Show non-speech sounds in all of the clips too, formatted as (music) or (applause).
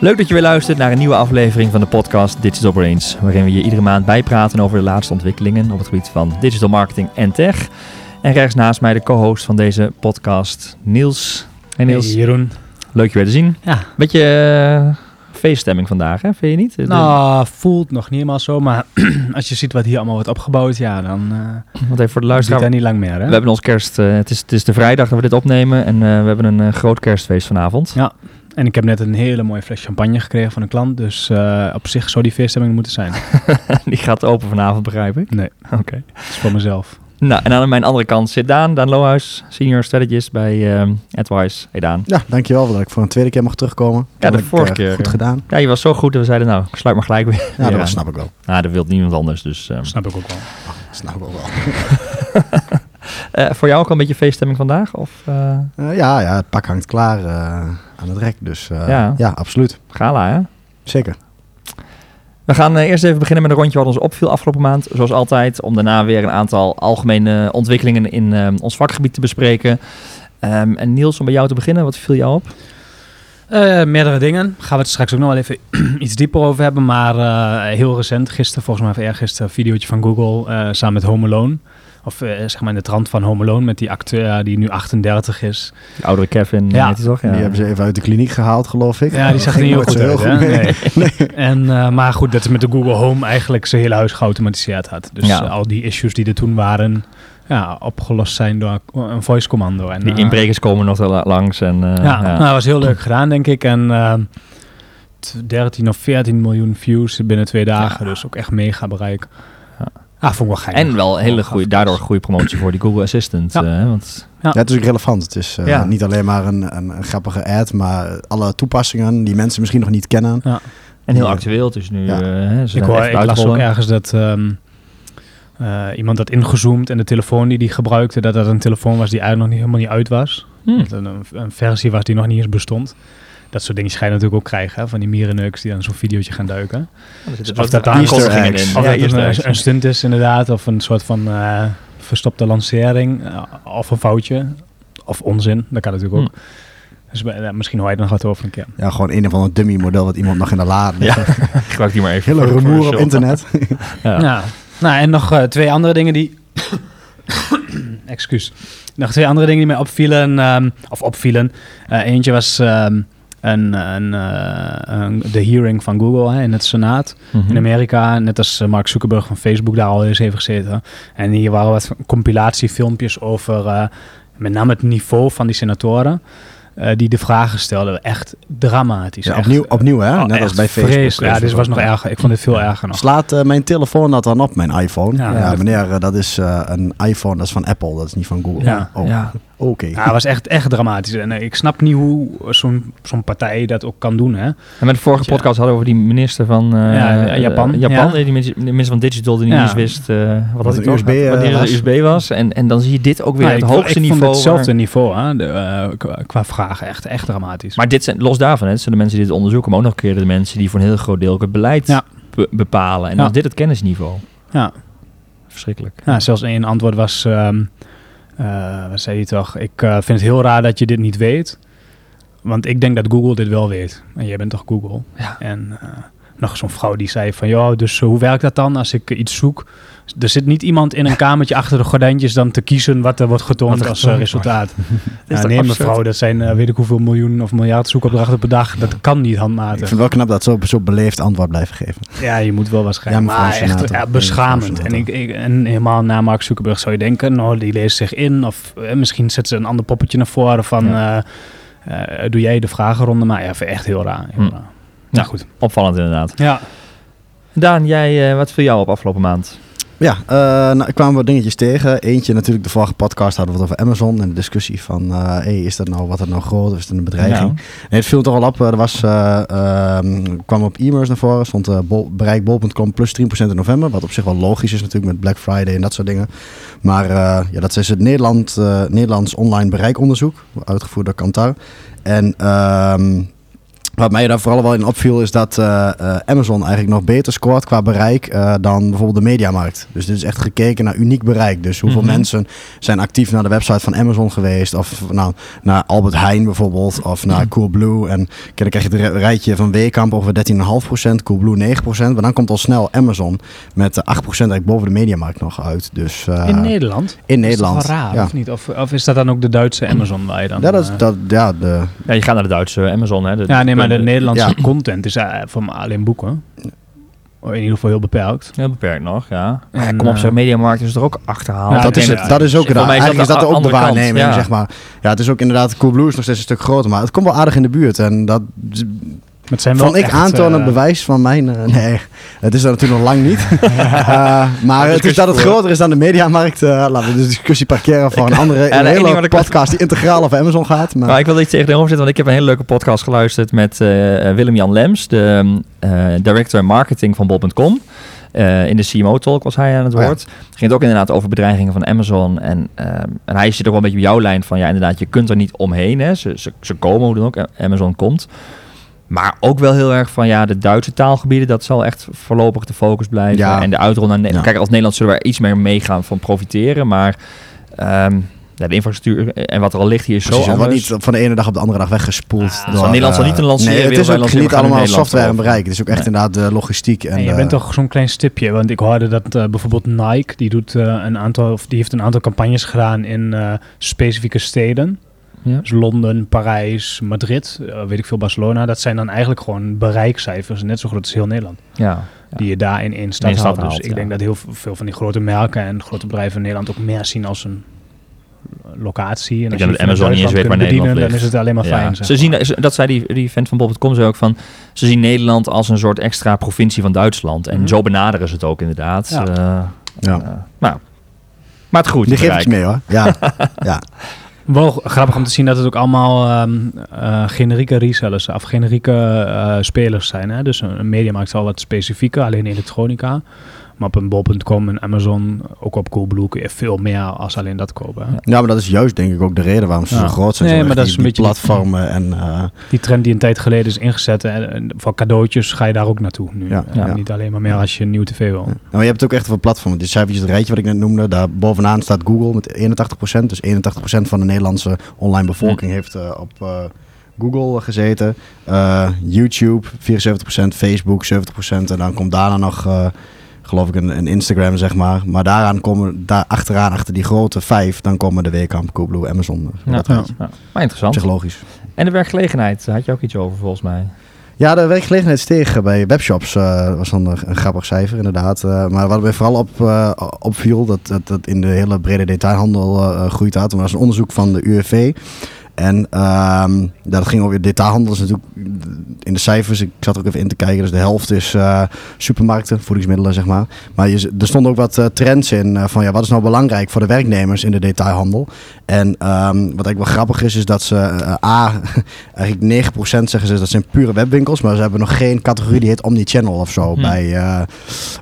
Leuk dat je weer luistert naar een nieuwe aflevering van de podcast Digital Brains, waarin we je iedere maand bijpraten over de laatste ontwikkelingen op het gebied van digital marketing en tech. En rechts naast mij de co-host van deze podcast, Niels. Hey Niels, Hey, Jeroen. leuk je weer te zien. Ja. Beetje eh, feeststemming vandaag, hè? vind je niet? Nou, voelt nog niet helemaal zo, maar (clears throat) als je ziet wat hier allemaal wordt opgebouwd, ja, dan eh Want even voor de luisteraar, niet lang meer, hè? we hebben ons kerst, eh, het, is, het is de vrijdag dat we dit opnemen en we hebben een groot kerstfeest vanavond. Ja. En ik heb net een hele mooie fles champagne gekregen van een klant, dus eh, op zich zou die feeststemming moeten zijn. (laughs) Die gaat open vanavond, begrijp ik. Nee, (laughs) Oké. dat is voor mezelf. Nou, en aan mijn andere kant zit Daan, Daan Lohuis, senior strategist bij eh, AdWise. Hey Daan. Ja, dankjewel dat ik voor een tweede keer mag terugkomen. Ja, de Heb ik, vorige eh, keer, Goed gedaan. Ja, je was zo goed dat we zeiden, nou, sluit maar gelijk weer. Ja, dat snap ik wel. Nou, dat wil niemand anders, dus... ehm, Snap ik ook wel. Snap ik ook wel. (laughs) eh, voor jou ook al een beetje feeststemming vandaag? Of eh, Eh, ja, ja, het pak hangt klaar eh, aan het rek. Dus eh, Ja. ja. absoluut. gala, hè? Zeker. We gaan eh, eerst even beginnen met een rondje wat ons opviel afgelopen maand. Zoals altijd, om daarna weer een aantal algemene ontwikkelingen in ehm, ons vakgebied te bespreken. Ehm, en Niels, om bij jou te beginnen, wat viel jou op? Eh, meerdere dingen. Gaan we het straks ook nog wel even (clears throat) iets dieper over hebben. Maar eh, heel recent, gisteren, volgens mij of eergisteren, een videootje van Google eh, samen met Home Alone. Of eh, zeg maar in de trant van Home Alone met die acteur die nu 38 is. Die oudere Kevin, Ja. heet toch? Ja. Die hebben ze even uit de kliniek gehaald, geloof ik. Ja, die zag er niet heel goed zo uit. mee. Nee. En, eh, maar goed, dat is met de Google Home eigenlijk zijn hele huis geautomatiseerd had. Dus Ja. al die issues die er toen waren, ja, opgelost zijn door een voice commando. En, Die eh, inbrekers komen nog wel langs. En, eh, ja, Nou, dat was heel leuk gedaan, denk ik. En eh, t- 13 of 14 miljoen views binnen twee dagen. Dus ook echt mega bereik. Ja. Ah, vond ik wel geinig. En wel hele Wel goede, daardoor goede promotie voor die Google Assistant. Ja. eh, want Ja, het is ook relevant. Het is eh, Ja. niet alleen maar een, een, een grappige ad, maar alle toepassingen die mensen misschien nog niet kennen. En heel Ja. actueel, het is nu... Ja. eh, Ik, hoor, ik las ook ergens dat ehm, eh, iemand had ingezoomd en de telefoon die die gebruikte, dat dat een telefoon was die eigenlijk nog niet, helemaal niet uit was. Hm. Dat een, een versie was die nog niet eens bestond. Dat soort dingen schijnen natuurlijk ook krijgen, hè, van die mierenneuks die dan zo'n videootje gaan duiken. Er zitten Of dat daar eggs. in. Of Ja, dat het Easter een, stunt is inderdaad, of een soort van eh, verstopte lancering, eh, of een foutje, of onzin, dat kan natuurlijk ook. Dus eh, misschien hoor je er nog wat over een keer. Ja, gewoon een of ander dummy model wat iemand nog in de la Ja, (laughs) gebruik die maar even. Hele rumoer op internet. (laughs) Ja. Ja. Nou, en nog eh, twee andere dingen die... (coughs) Excuus. Nog twee andere dingen die mij opvielen. ehm, of opvielen. Eh, eentje was ehm, een, een, eh, een- de hearing van Google hè, in het Senaat Mhm. in Amerika. Net als eh, Mark Zuckerberg van Facebook daar al eens heeft gezeten. En hier waren wat compilatiefilmpjes over eh, met name het niveau van die senatoren. eh, die de vragen stelden. Echt dramatisch. Ja, echt, opnieuw, opnieuw hè? oh, Net als bij Facebook. Ja, dit was nog erger. Ik vond dit veel erger nog. Slaat eh, mijn telefoon dat dan op, mijn iPhone? Ja, meneer, dat is eh, een iPhone, dat is van Apple, dat is niet van Google. Ja. Oh, Ja. Oké. Ja, het was echt, echt dramatisch. En eh, ik snap niet hoe zo'n zo'n partij dat ook kan doen. Hè? En met de vorige Ja. podcast hadden we over die minister van eh, Ja, ja, Japan. eh, Japan, Ja. eh, die minister, van Digital die niet eens wist eh, wat, dat een hij USB, had, eh, was. USB was. En, en dan zie je dit ook weer Nou, het ik, hoogste ik niveau. vond hetzelfde waar- niveau hè? De, eh, qua, qua vragen. Echt, echt dramatisch. maar dit zijn, los daarvan, hè, het zijn de mensen die dit onderzoeken, maar ook nog een keer de mensen die voor een heel groot deel ook het beleid Ja. be- bepalen. En Ja. dan is dit het kennisniveau. ja. Verschrikkelijk. ja, zelfs één antwoord was... ehm, eh, wat zei hij toch? Ik eh, vind het heel raar dat je dit niet weet. Want ik denk dat Google dit wel weet. En jij bent toch Google? Ja. En eh, nog zo'n vrouw die zei van... Ja, dus eh, hoe werkt dat dan als ik iets zoek? Er zit niet iemand in een (laughs) kamertje achter de gordijntjes... dan te kiezen wat er wordt getoond als wordt. resultaat. (laughs) Ja, nee, absurd? mevrouw, dat zijn eh, weet ik hoeveel miljoen of miljard zoekopdrachten per dag. Dat kan niet Ik handmatig. vind het wel knap dat zo, zo beleefd antwoord blijven geven. Ja, je moet wel waarschijnlijk. Ja, maar echt ja, beschamend. En, ik, ik, en helemaal na Mark Zuckerberg zou je denken, nou, die leest zich in. Of eh, misschien zet ze een ander poppetje naar voren van, doe jij de vragenronde? Maar ja, ik echt heel raar. Heel Hm. raar. Ja. Nou goed. Opvallend inderdaad. Ja. Daan, jij, eh, wat viel jou op afgelopen maand? Ja, eh nou, ik kwam wat dingetjes tegen. Eentje natuurlijk, de vorige podcast hadden we het over Amazon en de discussie van, eh hey, is dat nou, wat er nou groot of is het een bedreiging? Ja. Nee, het viel toch al op. Er was, eh, ehm, kwam op e-mails naar voren, stond eh, bol, bereik bol.com plus 10% in november, wat op zich wel logisch is natuurlijk met Black Friday en dat soort dingen. Maar eh, ja, dat is het Nederland, eh, Nederlands online bereikonderzoek, uitgevoerd door Kantar. En ehm, Wat mij daar vooral wel in opviel is dat eh, eh, Amazon eigenlijk nog beter scoort qua bereik eh, dan bijvoorbeeld de mediamarkt. Dus dit is echt gekeken naar uniek bereik. Dus hoeveel Mhm. mensen zijn actief naar de website van Amazon geweest. Of nou, naar Albert Heijn bijvoorbeeld. Of naar Coolblue. En kijk, dan krijg je het rijtje van Weekamp over 13,5%. Coolblue 9%. Maar dan komt al snel Amazon met eh, 8% eigenlijk boven de mediamarkt nog uit. Dus, eh, in Nederland? In Is dat Nederland. raar, ja. of niet? Of, of is dat dan ook de Duitse Amazon waar je dan... Ja, dat, is- dat, ja, de, Ja, je gaat naar de Duitse Amazon, hè. De- ja, nee, maar de de- Nederlandse ja. content is eh, me alleen boeken. In ieder geval heel beperkt. Heel beperkt nog, ja. En, En, kom op, eh, zo'n mediamarkt is er ook achterhaald. Ja, dat, is, het, dat is ook dat Eigenlijk is dat de ook de waarneming, ja. zeg maar. Ja, het is ook inderdaad, Coolblue is nog steeds een stuk groter, maar het komt wel aardig in de buurt. En dat Maar het zijn wel vond ik echt, aantonen eh, bewijs van mijn... eh, nee, het is er natuurlijk nog lang niet. (laughs) Eh, maar het is dat het groter is dan de mediamarkt. eh, laten we de discussie parkeren voor een andere (laughs) een hele podcast die integraal over Amazon gaat. Maar, Maar ik wil iets tegenover zetten, want ik heb een hele leuke podcast geluisterd met eh, Willem-Jan Lems, de eh, director marketing van bol.com. Eh, in de CMO-talk was hij aan het Oh ja. woord. Ging het ook inderdaad over bedreigingen van Amazon. En, ehm, en hij zit ook wel een beetje op jouw lijn van, ja inderdaad, je kunt er niet omheen. Hè. Ze, ze, ze komen hoe dan ook, Amazon komt. Maar ook wel heel erg van, ja, de Duitse taalgebieden, dat zal echt voorlopig de focus blijven. Ja. En de uitrol naar Nederland. Ja. Kijk, als Nederland zullen we er iets meer mee gaan van profiteren. Maar ehm, de infrastructuur en wat er al ligt hier is Precies, zo anders. niet van de ene dag op de andere dag weggespoeld. Ah, door, Nederland zal eh, niet een lanceren, Nee, het is ook niet allemaal software en bereik. Het is ook echt Nee. inderdaad de logistiek. En, En je bent toch zo'n klein stipje, want ik hoorde dat eh, bijvoorbeeld Nike, die, doet, eh, een aantal, of die heeft een aantal campagnes gedaan in eh, specifieke steden. Ja. Dus Londen, Parijs, Madrid, eh, weet ik veel, Barcelona. Dat zijn dan eigenlijk gewoon bereikcijfers, net zo groot als heel Nederland. Ja. Die je daar in één stad één stad haalt. Dus ik ja. denk dat heel veel van die grote merken en grote bedrijven in Nederland ook meer zien als een locatie. En als denk je dat Amazon niet eens Duitsland weet waar kunt bedienen, Nederland dan is het alleen maar Ja. fijn. zeg Ze zien, dat zei die, die vent van Bob.com zei ook van, ze zien Nederland als een soort extra provincie van Duitsland. En Mhm. zo benaderen ze het ook inderdaad. Ja. Eh, Ja. eh, nou, maar het goed. Die het geeft iets mee hoor. Ja, (laughs) ja. Wel grappig om te zien dat het ook allemaal ehm, eh, generieke resellers of generieke eh, spelers zijn. Hè? Dus een, mediamarkt is al wat specifieker, alleen elektronica. Maar op een bol.com en Amazon, ook op Coolblue, kun je veel meer als alleen dat kopen. hè. ja, maar dat is juist denk ik ook de reden waarom ze Ja. zo groot zijn. Nee, Zo maar dat die- is een beetje die- platformen en... eh, Die trend die een tijd geleden is ingezet, en voor cadeautjes ga je daar ook naartoe nu. Ja, ja. Niet alleen maar meer als je een nieuwe tv wil. Ja. Nou, maar je hebt het ook echt over platformen. Dit cijfertjes, het rijtje wat ik net noemde, daar bovenaan staat Google met 81%. Dus 81% van de Nederlandse online bevolking heeft eh, op eh, Google gezeten. Eh, YouTube 74%, Facebook 70%. En dan komt daarna nog, eh, geloof ik, een, een Instagram, zeg maar. Maar daaraan komen, daar achteraan, achter die grote vijf, dan komen de Wekamp, Coolblue, Amazon. Ja, Dat ja. Ja. Maar interessant. Psychologisch. En de werkgelegenheid, daar had je ook iets over volgens mij. Ja, de werkgelegenheid steeg bij webshops. eh was dan een, een grappig cijfer, inderdaad. Eh, maar wat mij vooral op, eh, opviel, dat, dat dat in de hele brede detailhandel groeit uit. Er was een onderzoek van de UWV. En ehm, dat ging over detailhandel. Is natuurlijk in de cijfers, ik zat er ook even in te kijken. Dus de helft is eh, supermarkten, voedingsmiddelen, zeg maar. Maar je, er stonden ook wat eh, trends in eh, van ja, wat is nou belangrijk voor de werknemers in de detailhandel. En ehm, wat eigenlijk wel grappig is, is dat ze A, (laughs) eigenlijk 9% zeggen ze dat zijn pure webwinkels. Maar ze hebben nog geen categorie die heet omnichannel of zo Hm. bij,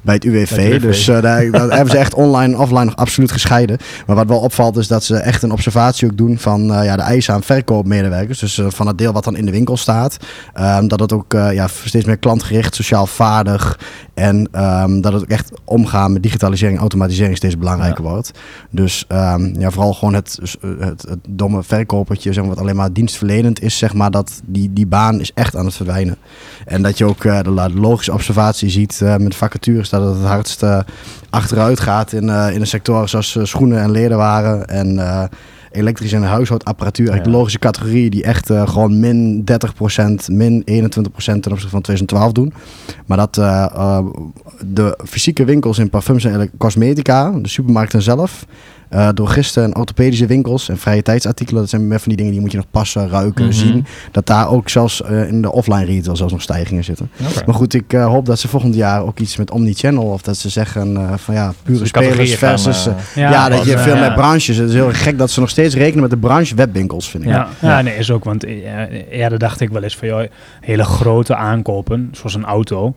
bij het UWV. Bij het UWV. Dus daar, daar (laughs) hebben ze echt online en offline nog absoluut gescheiden. Maar wat wel opvalt is dat ze echt een observatie ook doen van ja, de eisen aan verkoopmedewerkers. Dus eh, van het deel wat dan in de winkel staat. Ehm, dat het ook eh, ja, steeds meer klantgericht, sociaal vaardig. En ehm, dat het ook echt omgaan met digitalisering en automatisering steeds belangrijker wordt. Dus ehm, ja, vooral gewoon het, het, het domme verkopertje, zeg maar, wat alleen maar dienstverlenend is, zeg maar, dat die, die baan is echt aan het verdwijnen. En dat je ook eh, de, logische observatie ziet eh, met vacatures, dat het het hardst eh, achteruit gaat in, eh, in de sectoren zoals eh, schoenen en ledenwaren en eh, elektrische en huishoudapparatuur. Eigenlijk Ja. de logische categorie die echt eh, gewoon min 30%, min 21% ten opzichte van 2012 doen. Maar dat eh, eh, de fysieke winkels in parfums en cosmetica, de supermarkten zelf, eh drogisten en orthopedische winkels en vrije tijdsartikelen, dat zijn meer van die dingen die moet je nog passen, ruiken, Mhm. zien. Dat daar ook zelfs eh, in de offline retail zelfs nog stijgingen zitten. Maar goed, ik eh, hoop dat ze volgend jaar ook iets met omnichannel of dat ze zeggen eh, van ja, pure Dus spelers gaan, versus... ja, dat je veel ja. meer branches. Het is heel gek dat ze nog steeds rekenen met de branche webwinkels, vind ik. Ja, Ja. ja. nee, is ook. Want eh, eerder dacht ik wel eens van, joh, hele grote aankopen, zoals een auto.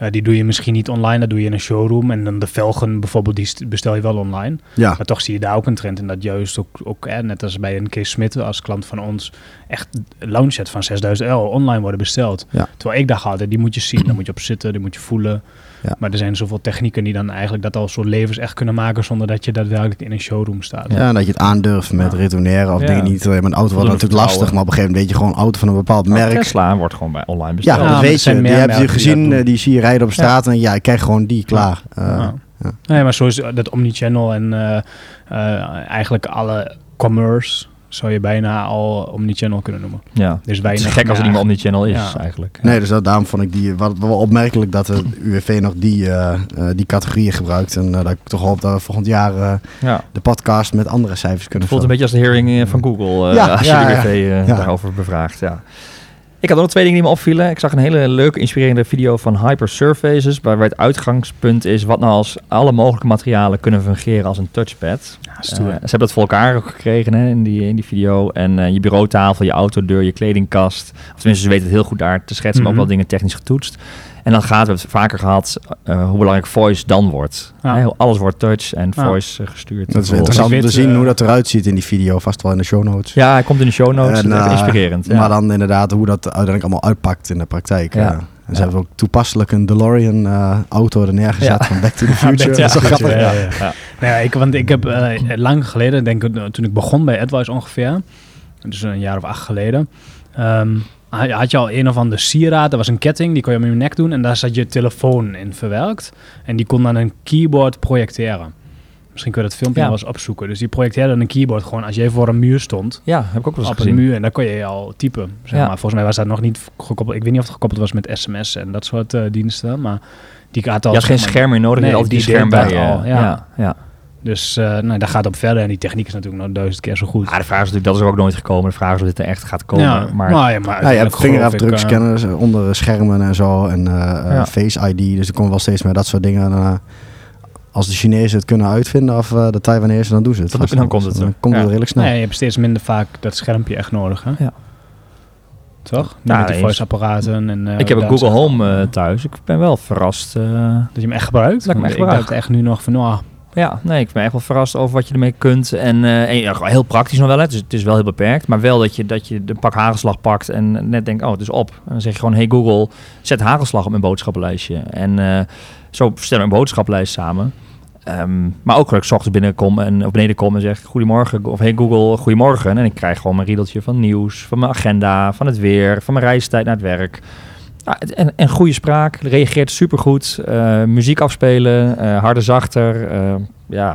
Eh, die doe je misschien niet online, dat doe je in een showroom. En dan de velgen bijvoorbeeld, die st- bestel je wel online. Ja, Maar toch zie je daar ook een trend in dat juist ook, ook eh, net als bij een Kees Smit als klant van ons, echt een loungeset van 6000 euro online worden besteld. Ja. Terwijl ik dacht altijd, die moet je zien, daar moet je op zitten, die moet je voelen. Ja. Maar er zijn zoveel technieken die dan eigenlijk dat al soort levens echt kunnen maken zonder dat je daadwerkelijk in een showroom staat. ja. en dat je het aandurft met Ja. retourneren of Ja. dingen niet. eh, Met een auto wordt natuurlijk lastig, maar op een gegeven moment weet je gewoon auto van een bepaald Nou, merk. Tesla wordt gewoon bij online Ja, besteld. Ja, dat weet je. Die heb je gezien, eh, die zie je rijden op straat en ja, ik krijg gewoon die klaar. Eh, Ja. ja. Nee, maar zo is dat omnichannel en eh, eh, eigenlijk alle commerce zou je bijna al omnichannel kunnen noemen. Ja. Dus Het weinig is gek als het niet meer omnichannel is, Ja. eigenlijk. Nee, dus dat, daarom vond ik die wat, wel opmerkelijk dat de UWV nog die, eh, eh, die categorieën gebruikt. En eh, dat ik toch hoop dat we volgend jaar eh, Ja. de podcast met andere cijfers kunnen Het voelt een beetje als de hearing van Google eh, Ja, als ja, je de ja. WV eh, Ja. daarover bevraagt. Ja. Ik had ook nog twee dingen die me opvielen. Ik zag een hele leuke, inspirerende video van Hyper Surfaces, waarbij het uitgangspunt is wat nou als alle mogelijke materialen kunnen fungeren als een touchpad. Ja, Eh, ze hebben dat voor elkaar ook gekregen hè, in, die, in die video. En eh, je bureautafel, je autodeur, je kledingkast. Of tenminste, ze weten het heel goed daar te schetsen, maar ook Mhm. wel dingen technisch getoetst. En dan gaat, we hebben het vaker gehad, eh, hoe belangrijk voice dan wordt. Ja. Alles wordt touch en voice eh, gestuurd. Dat is interessant om te zien eh, hoe dat eruit ziet in die video, vast wel in de show notes. Ja, hij komt in de show notes. En, eh, inspirerend. Ja. Maar dan inderdaad hoe dat uiteindelijk allemaal uitpakt in de praktijk. Ja. En Ja. ze hebben ook toepasselijk een DeLorean eh, auto er neergezet Ja. van Back to the (laughs) Future. Dat is grappig. ja, ja. Ja. Nou ja, ik, want ik heb lang geleden, denk ik, toen ik begon bij AdWise ongeveer, dus een jaar of acht geleden, ehm, had je al een of ander sieraad. Dat was een ketting, die kon je om je nek doen en daar zat je telefoon in verwerkt. En die kon dan een keyboard projecteren. Misschien kun je dat filmpje Ja. wel eens opzoeken. Dus die projecteerde een keyboard gewoon als je voor een muur stond. Ja, heb ik ook wel eens Op een gezien. muur en dan kon je al typen. Zeg Ja. maar. Volgens mij was dat nog niet gekoppeld. Ik weet niet of het gekoppeld was met sms en dat soort eh, diensten. Maar die had al. Je had geen maar- scherm meer nodig, Nee, je had altijd die die scherm bij al, ja. ja. ja. Dus eh nou, daar gaat op verder. En die techniek is natuurlijk nog duizend keer zo goed. Ah, de vraag is natuurlijk, dat is er ook nooit gekomen. De vraag is of dit er echt gaat komen. ja, maar nou ja, maar Ja, je hebt ik, vingerafdrukscanners eh, onder schermen en zo. En eh, Ja. Face ID. Dus er komen wel steeds meer dat soort dingen. eh, als de Chinezen het kunnen uitvinden of eh, de Taiwanese, dan doen ze het. Dan- vast dan komt het. Dan komt het Ja. redelijk snel. Nee, je hebt steeds minder vaak dat schermpje echt nodig. Hè? Ja. Toch? Ja, met die voice-apparaten. En, ik heb een dat Google Home thuis. Ik ben wel verrast. eh, Dat je hem echt gebruikt? Dat ik hem echt ik gebruik. dacht echt nu nog van, nou, ja, nee, ik ben echt wel verrast over wat je ermee kunt. En, eh, heel praktisch nog wel. Hè. Dus het is wel heel beperkt. Maar wel dat je, dat je de pak hagelslag pakt en net denkt, oh, het is op. En dan zeg je gewoon, hey Google, zet hagelslag op mijn boodschappenlijstje. En eh, zo stellen we een boodschappenlijst samen. Ehm, maar ook dat ik 's ochtends binnenkom en op beneden kom en zeg goedemorgen of hey Google, goedemorgen. En ik krijg gewoon mijn riedeltje van nieuws, van mijn agenda, van het weer, van mijn reistijd naar het werk. Ja, het- en, en goede spraak, reageert supergoed. Eh muziek afspelen, eh harder, zachter. eh, ja,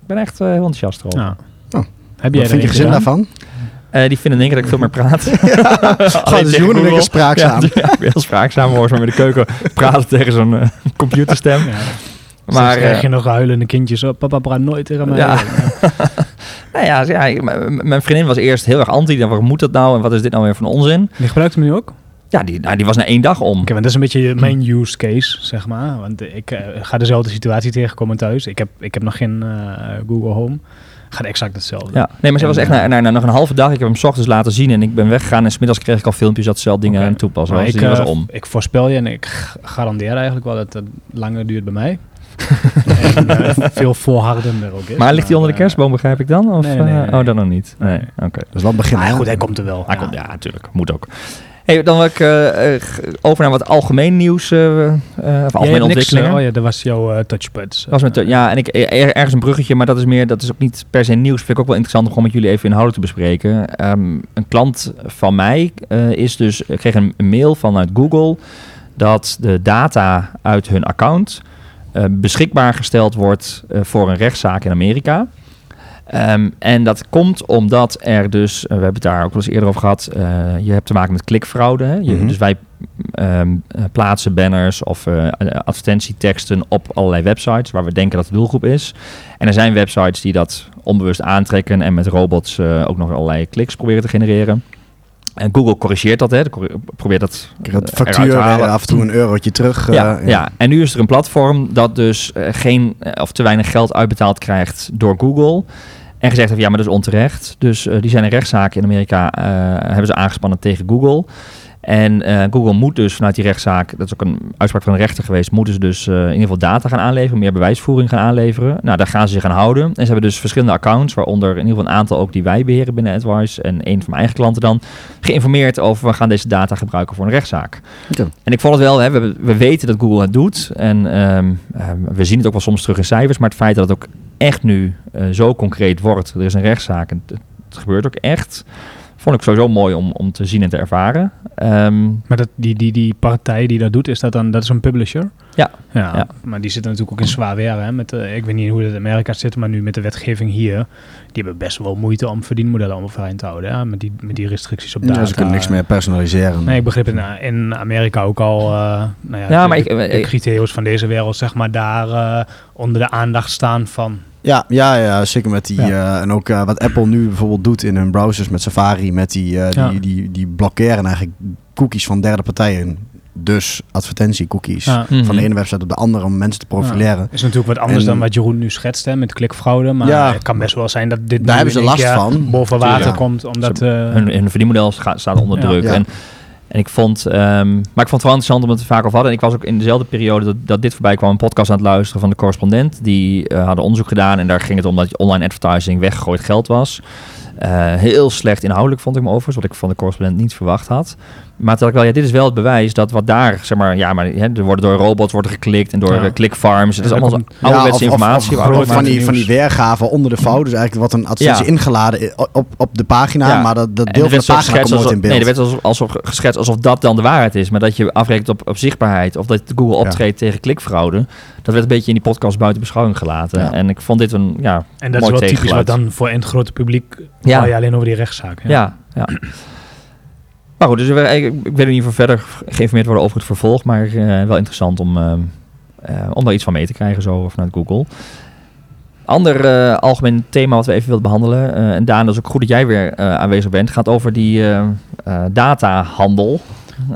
ik ben echt heel enthousiast erover. nou. Oh. Heb jij Wat vind je er gezin daarvan? Eh, die vinden denk ik dat ik veel meer praat. (laughs) (laughs) Gewoon de tegen joenen Google. spraakzaam. Ja, ja, ik ben heel spraakzaam hoor, zo met de keuken praten tegen zo'n computerstem. Ja. Maar, Maar krijg je nog huilende kindjes op. Papa praat nooit tegen mij. Ja. (laughs) Nou ja, ja, mijn vriendin was eerst heel erg anti. Dan, waarom moet dat nou? En wat is dit nou weer voor een onzin? Die gebruikt hem nu ook? Ja, die, nou, die was na één dag om. Oké, want dat is een beetje mijn use case, zeg maar. Want ik eh, ga dezelfde situatie tegenkomen thuis. Ik heb, ik heb nog geen eh, Google Home. Gaat exact hetzelfde. Ja, nee, maar ze was echt eh, na, na, na nog een halve dag. Ik heb hem 's ochtends laten zien en ik ben weggegaan. En smiddags kreeg ik al filmpjes dat ze dingen aan toepassen was. ik, Dus die was om. ik voorspel je en ik garandeer eigenlijk wel dat het langer duurt bij mij. (laughs) en eh, veel volhardender ook is. Maar ligt hij onder de kerstboom, begrijp ik dan? Of, nee, nee, nee, nee. oh, dan nog niet. Nee, oké. Wel het begin. Hè? goed, hij komt er wel. Hij komt, ja, natuurlijk. Moet ook. Hey, dan wil ik eh, eh, over naar wat algemeen nieuws, eh of niks, ontwikkelingen. eh, oh ja, dat was jouw touchpad. was met, ja, en ik, er- ergens een bruggetje, maar dat is meer, dat is ook niet per se nieuws. Vind ik ook wel interessant om gewoon met jullie even inhoudelijk te bespreken. Ehm, een klant van mij is dus, kreeg een, een mail vanuit Google dat de data uit hun account beschikbaar gesteld wordt voor een rechtszaak in Amerika. Ehm, en dat komt omdat er dus, eh, we hebben het daar ook wel eens eerder over gehad, eh, je hebt te maken met klikfraude. Hè? Je, Mhm. Dus wij ehm, eh, plaatsen banners of advertentieteksten op allerlei websites waar we denken dat de doelgroep is. En er zijn websites die dat onbewust aantrekken en met robots ook nog allerlei kliks proberen te genereren. En Google corrigeert dat, hè? Probeert dat het factuur af en toe een eurotje terug. Ja, ja, en nu is er een platform dat dus geen of te weinig geld uitbetaald krijgt door Google. En gezegd heeft, ja, maar dat is onterecht. Dus eh, die zijn een rechtszaak in Amerika, eh, hebben ze aangespannen tegen Google. En eh, Google moet dus vanuit die rechtszaak, dat is ook een uitspraak van een rechter geweest, moeten ze dus in ieder geval data gaan aanleveren, meer bewijsvoering gaan aanleveren. Nou, daar gaan ze zich aan houden. En ze hebben dus verschillende accounts, waaronder in ieder geval een aantal ook die wij beheren binnen AdWise en een van mijn eigen klanten dan, geïnformeerd over we gaan deze data gebruiken voor een rechtszaak. En ik vond het wel, hè, we, we weten dat Google het doet en ehm, ehm, we zien het ook wel soms terug in cijfers, maar het feit dat het ook echt nu eh, zo concreet wordt, er is een rechtszaak en het, het gebeurt ook echt, vond ik sowieso mooi om, om te zien en te ervaren. Ehm, Maar dat, die, die, die partij die dat doet, is dat dan dat is een publisher? Ja. ja. Ja. Maar die zitten natuurlijk ook in zwaar weer. Hè? Met, eh, ik weet niet hoe het in Amerika zit, maar nu met de wetgeving hier, die hebben best wel moeite om verdienmodellen om overeind te houden. Hè? Met, die, met die restricties op data. Ja, ze kunnen niks meer personaliseren. Nee, ik begreep in, in Amerika ook al. eh nou ja, Ja, de, maar ik- de, de van deze wereld, zeg maar, daar eh, onder de aandacht staan van. Ja, ja, ja, zeker met die. Ja. eh, en ook eh, wat Apple nu bijvoorbeeld doet in hun browsers met Safari, met die, eh, Ja. die, die, die blokkeren eigenlijk cookies van derde partijen. Dus advertentiecookies Ja. mhm. van de ene website op de andere om mensen te profileren. Is natuurlijk wat anders En- dan wat Jeroen nu schetst hè, met klikfraude. Maar Ja. het kan best wel zijn dat dit Daar hebben ze last van. boven water komt. Omdat, eh, hun, hun verdienmodel staat onder Ja. druk. Ja. En, en ik vond, ehm, maar ik vond het wel interessant we het er vaak over hadden. En ik was ook in dezelfde periode dat, dat dit voorbij kwam, een podcast aan het luisteren van de correspondent. Die eh, hadden onderzoek gedaan en daar ging het om dat online advertising weggegooid geld was. Eh, heel slecht inhoudelijk vond ik me overigens, wat ik van de correspondent niet verwacht had. Maar toen ik wel, ja, dit is wel het bewijs dat wat daar, zeg maar, ja, maar hè, er worden door robots worden geklikt en door Ja. eh, clickfarms. Het is Ja, allemaal komt- ouderwetse Ja, of- of- informatie. Of, of van, die, van die weergaven onder de vouw. Dus eigenlijk wat een advertentie Ja. ingeladen op, op de pagina. Ja. Maar dat, dat deel van de pagina komt nooit in beeld. nee, er werd alsof, alsof geschetst alsof dat dan de waarheid is. Maar dat je afrekent op, op zichtbaarheid of dat Google optreedt tegen klikfraude. Dat werd een beetje in die podcast buiten beschouwing gelaten. Ja. En ik vond dit een, ja, en dat is wel typisch wat dan voor in het grote publiek Ja. ja. je alleen over die rechtszaak. Ja, ja. Maar goed, dus we, ik, ik weet er niet voor verder geïnformeerd worden over het vervolg. Maar eh, wel interessant om, eh, eh, om daar iets van mee te krijgen zo vanuit Google. Ander eh, algemeen thema wat we even willen behandelen. eh, en Daan, is ook goed dat jij weer eh, aanwezig bent. Gaat over die eh, eh, datahandel.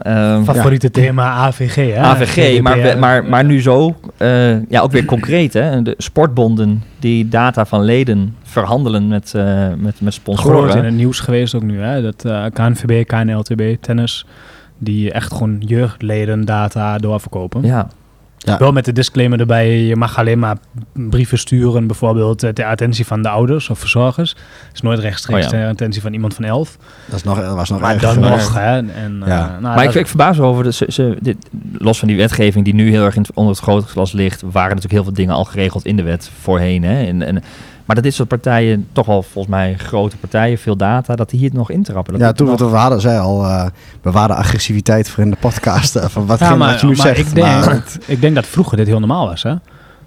Ehm, Favoriete thema AVG, hè? AVG, maar, maar, maar nu zo, eh, ja, ook weer concreet. Hè? De sportbonden die data van leden verhandelen met, eh met, met groot in sponsoren. het nieuws geweest ook nu. Hè? Dat eh, KNVB, KNLTB, tennis, die echt gewoon jeugdleden data doorverkopen. Ja, Ja. Wel met de disclaimer erbij, je mag alleen maar brieven sturen, bijvoorbeeld eh, ter attentie van de ouders of verzorgers. is nooit rechtstreeks Oh ja. ter attentie van iemand van elf. Dat, is nog, dat was nog Maar dan nog, hè. En, eh, nou, maar ik, ik verbaas me over, de, ze, ze- dit, los van die wetgeving die nu heel erg in het, onder het grote glas ligt, waren natuurlijk heel veel dingen al geregeld in de wet voorheen. Hè? En, en, maar dat dit soort partijen, toch wel volgens mij grote partijen, veel data, dat die hier nog intrappen. Dat Ja, toen we het hadden, zei al, eh bewaarde agressiviteit voor in de podcast. eh, van wat, ja, maar, wat je nu maar zegt. ik, denk, maar- ik denk dat vroeger dit heel normaal was, hè?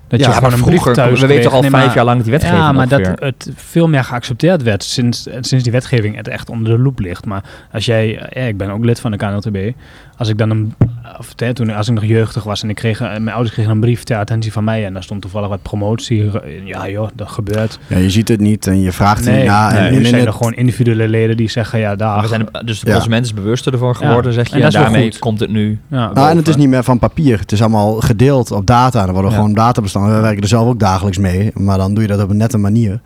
Dat Ja, je gewoon een brief vroeger, thuis we weten kreeg. al Nee, vijf maar- jaar lang dat die wetgeving Ja, maar dat het veel meer geaccepteerd werd sinds, sinds die wetgeving het echt onder de loep ligt. Maar als jij, ja, ik ben ook lid van de KNLTB, als ik dan een, of hè, toen als ik nog jeugdig was en ik kreeg, eh, mijn ouders kregen een brief ter attentie van mij en daar stond toevallig wat promotie. Ja joh, dat gebeurt. ja, je ziet het niet en je vraagt Nee, niet nee, en, nu zijn er gewoon individuele leden die zeggen ja, daar. we zijn, dus de Ja. consument is bewuster ervoor geworden, zeg je. En daarmee komt het nu. Ja, Nou, en het is niet meer van papier. Het is allemaal gedeeld op data. En er worden Ja. gewoon databestanden. We werken er zelf ook dagelijks mee. Maar dan doe je dat op een nette manier.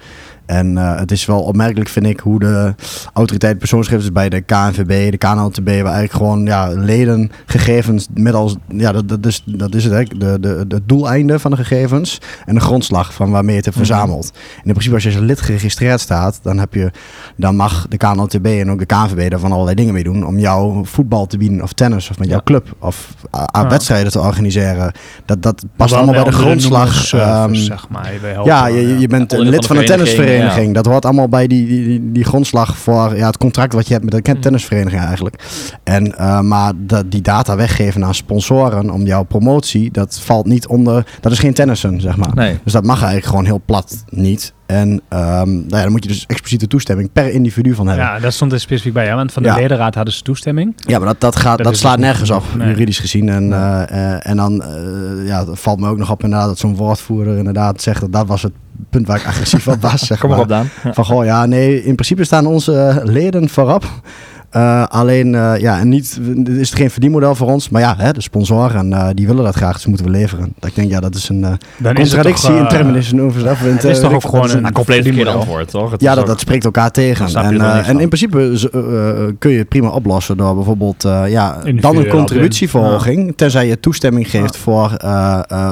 En eh, het is wel opmerkelijk, vind ik, hoe de autoriteit persoonsgegevens bij de KNVB, de KNLTB, waar eigenlijk gewoon ja, ledengegevens met als, ja, dat, dat, is, dat is het, hè, de, de, de doeleinde van de gegevens en de grondslag van waarmee je het hebt Mhm. verzameld. En in principe, als je als lid geregistreerd staat, dan, heb je, dan mag de KNLTB en ook de KNVB daar van allerlei dingen mee doen om jou voetbal te bieden of tennis of met jouw Ja. club of Ja. wedstrijden te organiseren. Dat, dat past allemaal bij de grondslag. ehm, zeg maar. Ja, je, je bent Onderdeel een lid van een vereniging, tennisvereniging. Dat hoort allemaal bij die, die, die, die grondslag voor ja, het contract wat je hebt met de ken- Mm. tennisvereniging eigenlijk. En, eh, maar dat, die data weggeven aan sponsoren om jouw promotie, dat valt niet onder. Dat is geen tennissen, zeg maar. Nee. Dus dat mag eigenlijk gewoon heel plat niet. En ehm, nou ja, dan moet je dus expliciete toestemming per individu van hebben. Ja, Ja, dat stond er specifiek bij, ja, want van de Ja. ledenraad hadden ze toestemming. maar dat, dat, gaat, Dat slaat niet. nergens op, Nee. juridisch gezien. En, Nee. eh, eh, en dan ja, valt me ook nog op inderdaad dat zo'n woordvoerder inderdaad zegt dat dat was het punt waar ik agressief op was. (laughs) Zeg Kom maar op, Daan. Ja. Van goh, ja, nee, in principe staan onze eh, leden voorop. Eh, alleen, eh, ja, en niet, is het geen verdienmodel voor ons. Maar ja, hè, de sponsoren, eh, die willen dat graag, dus moeten we leveren. Dat ik denk, ja, dat is een contradictie toch, in in het is toch ook gewoon een- Een compleet antwoord, toch? Het Ja, dat, ook- dat spreekt elkaar tegen. En, en in principe kun je het prima oplossen door bijvoorbeeld ja, dan een contributieverhoging. Tenzij je toestemming geeft voor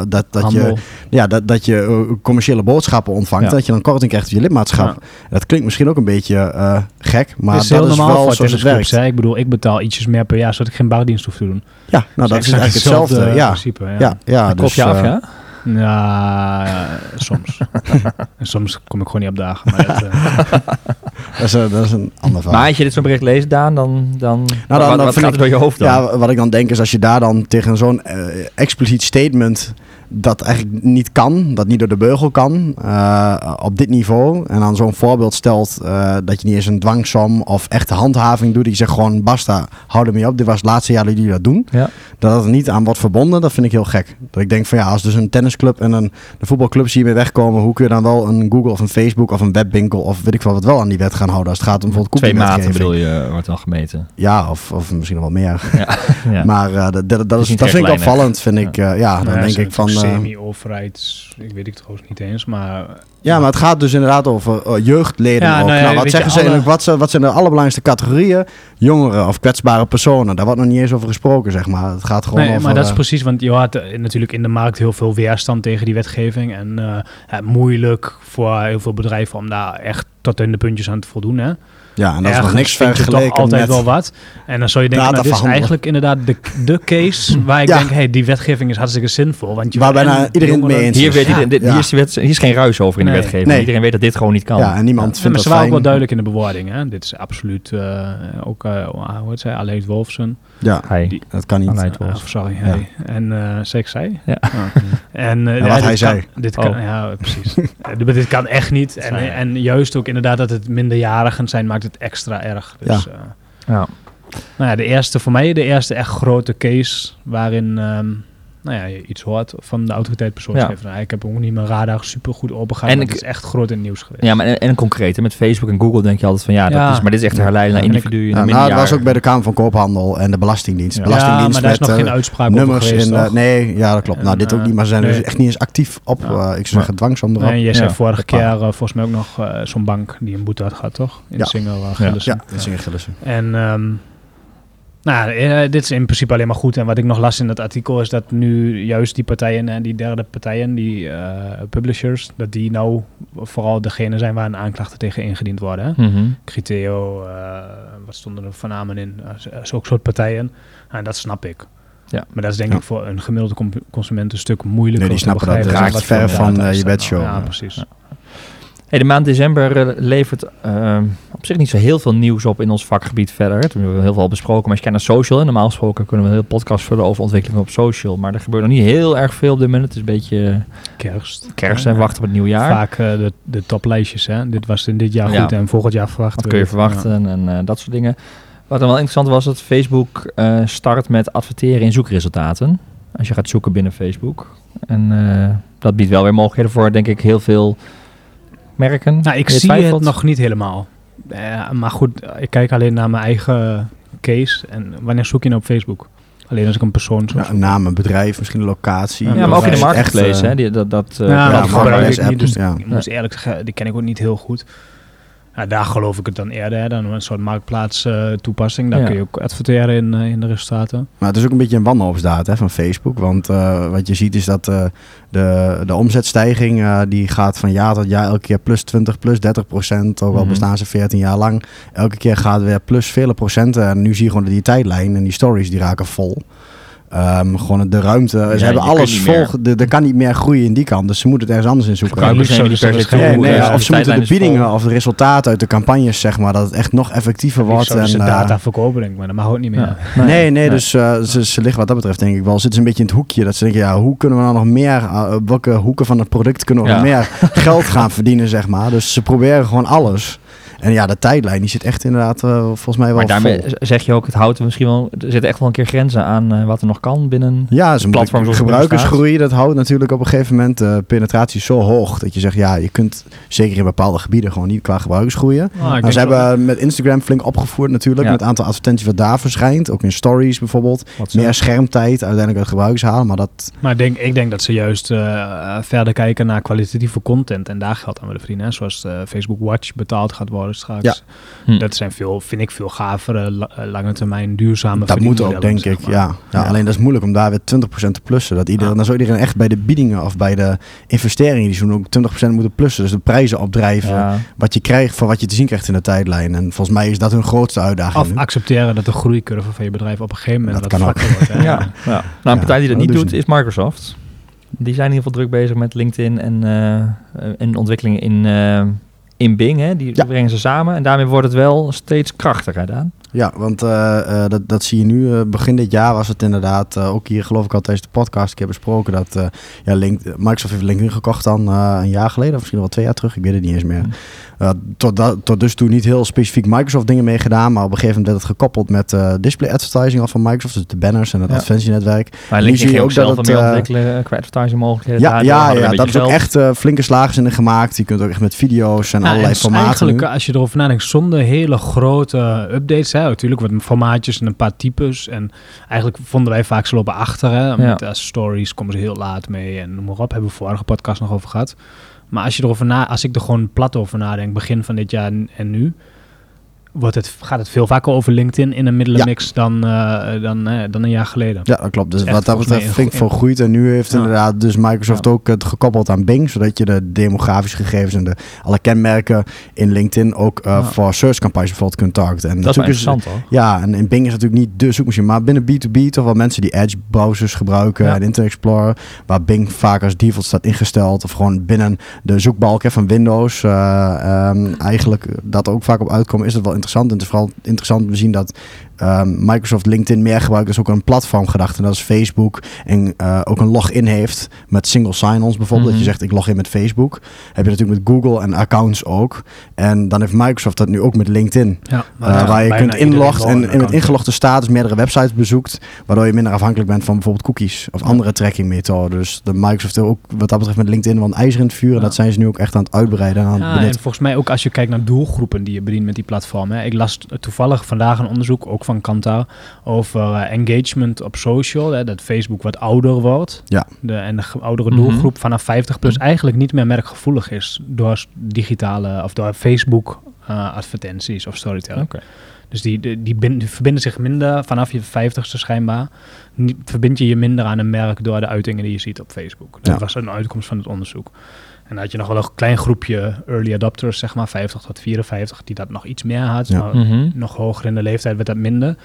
dat, dat je, ja, dat, dat je commerciële boodschappen ontvangt. Ja. Dat je dan korting krijgt op je lidmaatschap. Ja. Dat klinkt misschien ook een beetje gek, maar is dat is wel zoals. Werkt. hè. Ik bedoel, ik betaal ietsjes meer per jaar, zodat ik geen bardienst hoef te doen. Ja, nou dat is eigenlijk hetzelfde. Ja, principe. Ja, ja, ja, dus, je af, eh, ja? Ja, ja, soms. (laughs) en soms kom ik gewoon niet op dagen. Maar dat, eh, (laughs) dat, is, eh, dat is een ander verhaal. Maar als je dit zo'n bericht leest, Daan, dan, dan, dan- wat, dan wat vind gaat ik- er door je hoofd dan? Ja, wat ik dan denk is als je daar dan tegen zo'n eh, expliciet statement dat eigenlijk niet kan, dat niet door de beugel kan, eh, op dit niveau, en dan zo'n voorbeeld stelt eh, dat je niet eens een dwangsom of echte handhaving doet, die zegt gewoon basta, hou ermee op, dit was het laatste jaar dat jullie dat doen, Ja. dat het er niet aan wordt verbonden, dat vind ik heel gek. Dat ik denk van ja, als dus een tennisclub en een de voetbalclubs hiermee wegkomen, hoe kun je dan wel een Google of een Facebook of een webwinkel of weet ik wel wat wel aan die wet gaan houden als het gaat om bijvoorbeeld Twee maten bedoel je, wordt dan gemeten. Ja, of, of misschien nog wel meer. Ja. (laughs) Maar eh, dat, dat, dat, is dat vind ik opvallend, vind ik. eh, ja, dan ja, denk ik van... eh, Semi-overheids, ik weet het trouwens niet eens, maar... ja, maar het gaat dus inderdaad over eh, jeugdleden Ja, ook. nou ja, nou, wat zeggen ze alle- eigenlijk? Wat, zijn- wat zijn de allerbelangrijkste categorieën? Jongeren of kwetsbare personen. Daar wordt nog niet eens over gesproken, zeg maar. Het gaat gewoon Nee, over... maar dat is eh, precies, want je had natuurlijk in de markt heel veel weerstand tegen die wetgeving. En moeilijk voor heel veel bedrijven om daar echt tot in de puntjes aan te voldoen. Hè? ja, en dat is nog niks vind je toch vergeleken altijd met... wel wat. En dan zou je denken, nou, dit is eigenlijk inderdaad de, de case (clears throat) waar ik Ja. denk, hey, die wetgeving is hartstikke zinvol. Want je Waar bijna en iedereen het mee eens Hier, is. weet Ja. iedereen, dit, Ja. hier, is die wet, hier is geen ruis over in de wetgeving. Nee. Iedereen weet dat dit gewoon niet kan. Ja, en niemand Ja, vindt maar dat ze waren ook wel duidelijk in de bewoording. Hè? Dit is absoluut eh, ook, eh hoe heet zij, Aleid Wolfsen. Ja, Hij. Die- dat kan niet. Aleid Eh, Wolfsen. of sorry, Ja. hij. En eh zeg ik zij? Ja. Oh. (laughs) En, eh, wat hij kan- zei. Dit kan, Oh. Ja, precies. Eh, dit- kan echt niet. (laughs) En juist ook inderdaad dat het minderjarigen zijn, maakt het extra erg. Dus, eh, Ja. nou ja, de eerste, voor mij de eerste echt grote case waarin ehm, nou ja, je iets hoort van de autoriteit persoonsgegevens. Nou, ik heb ook niet mijn radar super goed opengegaan. En het is echt groot in het nieuws geweest. Ja, maar en, concrete. Met Facebook en Google denk je altijd van ja, dat Ja. is, maar dit is echt herleiden naar individuen. Ja, nou, dat was ook bij de Kamer van Koophandel en de Belastingdienst. Ja. Belastingdienst ja, maar daar is met, nog eh, geen uitspraak over nummers geweest, in... eh, nee, ja, dat klopt. En, nou, dit ook eh, niet, maar ze zijn er nee. dus echt niet eens actief op. Ja. eh, ik zou zeggen, dwangsom erop. En jij zei Ja, vorige keer volgens mij ook nog zo'n bank die een boete had gehad, toch? In Ja. Singel uh, Ja. In Gillissen. En ehm, nou, eh, dit is in principe alleen maar goed. En wat ik nog las in dat artikel is dat nu juist die partijen, en die derde partijen, die eh, publishers, dat die nou vooral degene zijn waar een aanklachten tegen ingediend worden. Mhm. Criteo, eh, wat stonden er van namen in? Uh, Zulke soort partijen. En dat snap ik. Ja. Maar dat is denk Ja. ik voor een gemiddelde consument een stuk moeilijker. Nee, die snappen dat. raakt ver voor van, eh, je bedshow. nou. Ja, Ja. precies. Ja. Hey, de maand december eh, levert eh, op zich niet zo heel veel nieuws op in ons vakgebied verder. We hebben heel veel besproken, maar als je kijkt naar social, en normaal gesproken kunnen we een hele podcast vullen over ontwikkelingen op social, maar er gebeurt nog niet heel erg veel op dit moment. Het is een beetje Kerst. kerst Ja. en wachten op het nieuwjaar. Vaak eh, de, de toplijstjes. Hè? Dit was in dit jaar Ja. goed en volgend jaar verwachten we kun je verwachten en eh, dat soort dingen. Wat dan wel interessant was, dat Facebook eh, start met adverteren in zoekresultaten. Als je gaat zoeken binnen Facebook. En eh, dat biedt wel weer mogelijkheden voor, denk ik, heel veel merken. Nou, ik zie twijfelt. het nog niet helemaal. Eh, maar goed, ik kijk alleen naar mijn eigen case. En wanneer zoek je nou op Facebook? Alleen als ik een persoon zoek. Ja, een naam, een bedrijf, misschien een locatie. Ja, maar ook in de Echt, marketplace, eh, hè? Die, dat, dat, eh, Ja, dat ja, gebruik bij- ik niet, dus ja. ik moet eerlijk zeggen, die ken ik ook niet heel goed. Ja, daar geloof ik het dan eerder. Hè. Dan een soort marktplaats eh, toepassing. Daar Ja. kun je ook adverteren in, eh, in de resultaten. Maar het is ook een beetje een wanhoopsdaad hè, van Facebook. Want eh, wat je ziet is dat eh, de, de omzetstijging eh, die gaat van jaar tot jaar elke keer plus 20, plus 30 procent. Ook al Mhm. bestaan ze 14 jaar lang. Elke keer gaat het weer plus vele procenten. En nu zie je gewoon die tijdlijn en die stories die raken vol. Ehm, gewoon de ruimte. Ja, ze hebben alles vol. Er kan niet meer groeien in die kant. Dus ze moeten het ergens anders in zoeken. Nee, nee, eh, ja, of ze moeten de vol. biedingen of de resultaten uit de campagnes, zeg maar, dat het echt nog effectiever wordt. Ze en, eh, data verkopen, denk ik. Maar dat mag ook niet meer. Ja. Nee, nee, dus eh, ze, ze liggen wat dat betreft denk ik wel. Zitten ze een beetje in het hoekje. Dat ze denken, ja, hoe kunnen we nou nog meer, eh, welke hoeken van het product kunnen we Ja. nog meer geld gaan verdienen, zeg maar. Dus ze proberen gewoon alles. En ja, de tijdlijn die zit echt inderdaad eh, volgens mij wel Maar daarmee vol. zeg je ook, het houdt misschien wel, er zitten echt wel een keer grenzen aan eh, wat er nog kan binnen... Ja, ze platform gebruikersgroei, dat houdt natuurlijk op een gegeven moment de penetratie zo hoog dat je zegt, ja, je kunt zeker in bepaalde gebieden gewoon niet qua gebruikers groeien. Ah, Nou, ze wel- hebben met Instagram flink opgevoerd natuurlijk, Ja. met het aantal advertenties wat daar verschijnt, ook in stories bijvoorbeeld. Wat zo- Meer schermtijd uiteindelijk uit gebruikers halen, maar dat, Maar ik denk, ik denk dat ze juist eh, verder kijken naar kwalitatieve content en daar geld aan willen verdienen. Hè? Zoals Facebook Watch betaald gaat worden straks. Ja. Hm. Dat zijn veel, vind ik veel gavere, la- eh, lange termijn duurzame dat moet ook, denk ik. zeg maar. Ja. Ja, Ja. Alleen dat is moeilijk om daar weer 20% te plussen. Dat iedereen. Dan zou iedereen echt bij de biedingen of bij de investeringen die ze doen ook 20% moeten plussen. Dus de prijzen opdrijven. Ja. Wat je krijgt voor wat je te zien krijgt in de tijdlijn. En volgens mij is dat hun grootste uitdaging. Of nu. accepteren dat de groeicurve van je bedrijf op een gegeven moment Dat wat kan ook. vlakker wordt. hè. Ja. ja. Nou, een partij die dat niet doet is Microsoft. Die zijn in ieder geval druk bezig met LinkedIn en, eh en ontwikkelingen in, eh, in Bing. Hè. Die Ja. brengen ze samen en daarmee wordt het wel steeds krachtiger gedaan. Ja, want eh, eh, dat, dat zie je nu. eh, begin dit jaar was het inderdaad, eh, ook hier geloof ik al tijdens de podcast een keer besproken, dat eh, ja, Link, Microsoft heeft LinkedIn gekocht dan eh, een jaar geleden, of misschien wel twee jaar terug, ik weet het niet eens meer. Eh, tot, tot dus toe niet heel specifiek Microsoft dingen mee gedaan, maar op een gegeven moment werd het gekoppeld met eh, display advertising al van Microsoft, dus de banners en het Ja. advertentienetwerk. Maar LinkedIn zie je ging ook dat zelf wat het, meer eh, ontwikkelen qua advertising mogelijkheden. Ja, ja, ja dat is ook echt eh, flinke slagen in gemaakt. Je kunt ook echt met video's en Ja, allerlei en het is formaten eigenlijk, nu. als je erover nadenkt, zonder hele grote updates. Hè, natuurlijk wat formaatjes en een paar types. En eigenlijk vonden wij vaak ze lopen achter. Hè, met eh, stories komen ze heel laat mee en noem maar op. Hebben we vorige podcast nog over gehad. Maar als je erover na, als ik er gewoon plat over nadenk, begin van dit jaar en, en nu, wordt het, gaat het veel vaker over LinkedIn in een middelenmix dan, eh, dan, eh, dan een jaar geleden. Ja, dat klopt. Dus Echt wat dat betreft flink vergroeid. En nu heeft Ja. inderdaad dus Microsoft Ja. ook het gekoppeld aan Bing. Zodat je de demografische gegevens en de, alle kenmerken in LinkedIn ook eh, Ja. voor search campagnes bijvoorbeeld kunt targeten. En Dat is interessant hoor. Ja, en in Bing is natuurlijk niet de zoekmachine, maar binnen B2B toch wel mensen die Edge browsers gebruiken Ja. en Internet Explorer, waar Bing vaak als default staat ingesteld of gewoon binnen de zoekbalk hè, van Windows eh, ehm, eigenlijk dat ook vaak op uitkomen, is het wel interessant. En het is vooral interessant om te zien dat ehm, Microsoft LinkedIn meer gebruikt als ook een platform gedacht. En dat is Facebook en eh, ook een login heeft met single sign-ons bijvoorbeeld. Mhm. Dat je zegt ik log in met Facebook. Heb je natuurlijk met Google en accounts ook. En dan heeft Microsoft dat nu ook met LinkedIn. Ja, Eh, waar je kunt inloggen en in het ingelogde status meerdere websites bezoekt, waardoor je minder afhankelijk bent van bijvoorbeeld cookies of andere trackingmethoden. Dus de Microsoft ook wat dat betreft met LinkedIn wel een ijzer in het vuur. En dat zijn ze nu ook echt aan het uitbreiden en aan het en volgens mij ook als je kijkt naar doelgroepen die je bedient met die platformen. hè. Ik las toevallig vandaag een onderzoek, ook van Kantar, over eh, engagement op social. Hè, dat Facebook wat ouder wordt. Ja. De, en de oudere Mhm. doelgroep vanaf 50 plus Mhm. eigenlijk niet meer merkgevoelig is door digitale of door Facebook eh, advertenties of storytelling. Dus die, die, die, bin- die verbinden zich minder vanaf je 50ste schijnbaar. Niet, verbind je je minder aan een merk door de uitingen die je ziet op Facebook. Dat Ja. was een uitkomst van het onderzoek. En dan had je nog wel een klein groepje early adopters, zeg maar 50 tot 54, die dat nog iets meer had. Ja. Maar Mhm. nog hoger in de leeftijd werd dat minder.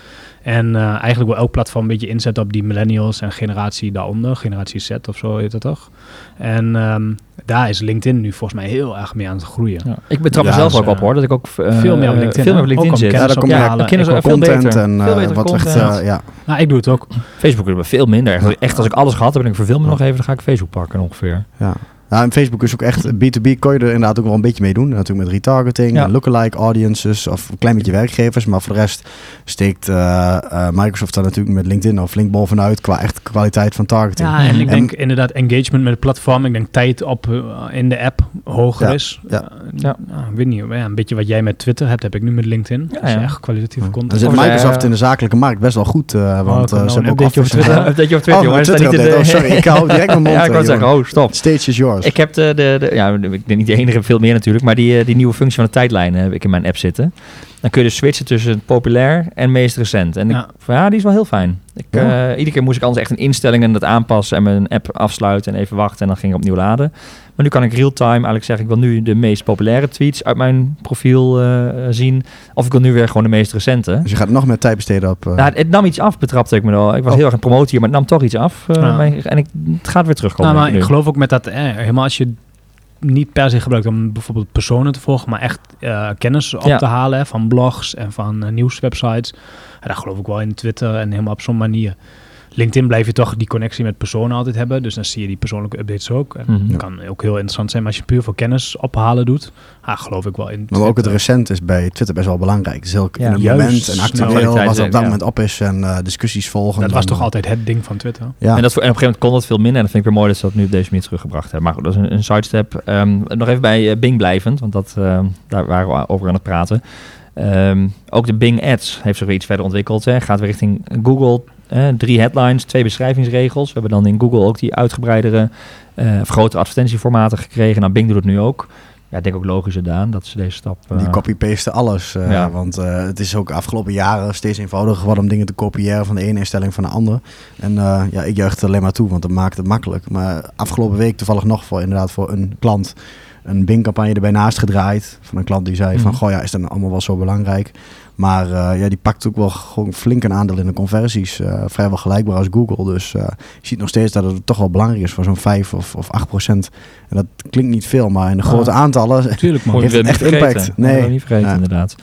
En eh, eigenlijk wil elk platform een beetje inzetten op die millennials en generatie daaronder. Generatie Z of zo heet het toch? En ehm, daar is LinkedIn nu volgens mij heel erg mee aan het groeien. Ja. Ik betrap Ja, mezelf dus, ook op eh, hoor, dat ik ook eh, veel meer op LinkedIn, veel meer op? LinkedIn zit. Ja, daar kom je kennis ook content beter. en wat echt, content. eh, ja. Nou, ik doe het ook. Facebook is veel minder. Echt, echt als ik alles gehad heb en ik verveel me nog even, dan ga ik Facebook pakken ongeveer. Ja. Ja, en Facebook is ook echt, B2B kon je er inderdaad ook wel een beetje mee doen. Natuurlijk met retargeting, Ja. lookalike audiences of een klein beetje werkgevers. Maar voor de rest steekt eh, eh, Microsoft daar natuurlijk met LinkedIn al flink bovenuit qua echt kwaliteit van targeting. Ja, en ik En- denk inderdaad engagement met het platform. Ik denk tijd op eh, in de app hoger Ja, is. ja. Ja. nou, ik weet niet, ja, een beetje wat jij met Twitter hebt, heb ik nu met LinkedIn. Ja, echt kwalitatieve Dan content. zit Of, Microsoft in de zakelijke markt best wel goed. eh, want ze nou hebben een ook updateje op. Twitter. (laughs) Update op Twitter, Oh, jongen. Twitter Staat niet in update. de- Oh, sorry, ik hou direct mijn (laughs) mond. Ja, ik wou eh, zeggen, oh, stop. Stage is yours. Ik heb de, de, de, ja, ik ben niet de enige, veel meer natuurlijk, maar die, eh, die nieuwe functie van de tijdlijn heb ik in mijn app zitten. Dan kun je dus switchen tussen populair en meest recent. En Ja. ik, ja, die is wel heel fijn. Ik, Ja. eh, iedere keer moest ik anders echt een instellingen dat aanpassen en mijn app afsluiten en even wachten en dan ging ik opnieuw laden. Maar nu kan ik real-time eigenlijk zeggen, ik wil nu de meest populaire tweets uit mijn profiel eh, zien. Of ik wil nu weer gewoon de meest recente. Dus je gaat nog meer tijd besteden op... Nou, het, het nam iets af, betrapte ik me wel. Ik was Oh. heel erg aan het promoten hier, maar het nam toch iets af. eh, Ja. mijn- en ik, het gaat weer terugkomen. Nou, maar nu. ik geloof ook met dat, eh, helemaal als je niet per se gebruikt om bijvoorbeeld personen te volgen, maar echt eh, kennis op Ja. te halen hè, van blogs en van eh, nieuwswebsites. Ja, daar geloof ik wel in Twitter en helemaal op zo'n manier. LinkedIn blijf je toch die connectie met personen altijd hebben. Dus dan zie je die persoonlijke updates ook. En Mhm. Het kan ook heel interessant zijn maar als je puur voor kennis ophalen doet. Ah, geloof ik wel in. Maar ook het Twitter. recent is bij Twitter best wel belangrijk. Ja, in een juist. moment en actueel Kwaliteit, wat er op dat ja. moment op is en eh, discussies volgen. Dat was dan, toch altijd het ding van Twitter? Ja, En, dat, voor- en op een gegeven moment kon dat veel minder. En dat vind ik weer mooi dat ze dat nu op deze manier teruggebracht hebben. Maar goed, dat is een, een sidestep. Ehm, nog even bij eh, Bing blijvend, want dat, ehm, daar waren we over aan het praten. Ehm, ook de Bing Ads heeft zich weer iets verder ontwikkeld. Hè. Gaat weer richting Google. Eh, drie headlines, twee beschrijvingsregels. We hebben dan in Google ook die uitgebreidere, eh of grotere advertentieformaten gekregen. Nou, Bing doet het nu ook. Ja, ik denk ook logisch gedaan dat ze deze stap... eh, Die copy-pasten alles. eh, Ja. Want eh, het is ook afgelopen jaren steeds eenvoudiger geworden om dingen te kopiëren van de ene instelling van de andere. En eh, ja, ik juich het alleen maar toe, want dat maakt het makkelijk. Maar afgelopen week toevallig nog voor inderdaad voor een klant een Bing-campagne erbij naast gedraaid. Van een klant die zei van, Mhm. goh ja, is dat nou allemaal wel zo belangrijk? Maar eh, ja, die pakt ook wel gewoon flink een aandeel in de conversies. eh, vrijwel gelijkbaar als Google. Dus eh, je ziet nog steeds dat het toch wel belangrijk is voor zo'n 5 of, of 8 procent. En dat klinkt niet veel, maar in de Ah. grote aantallen Tuurlijk man. (laughs) Heeft het niet echt vergeten. impact? Nee. niet vergeten, Ja. inderdaad.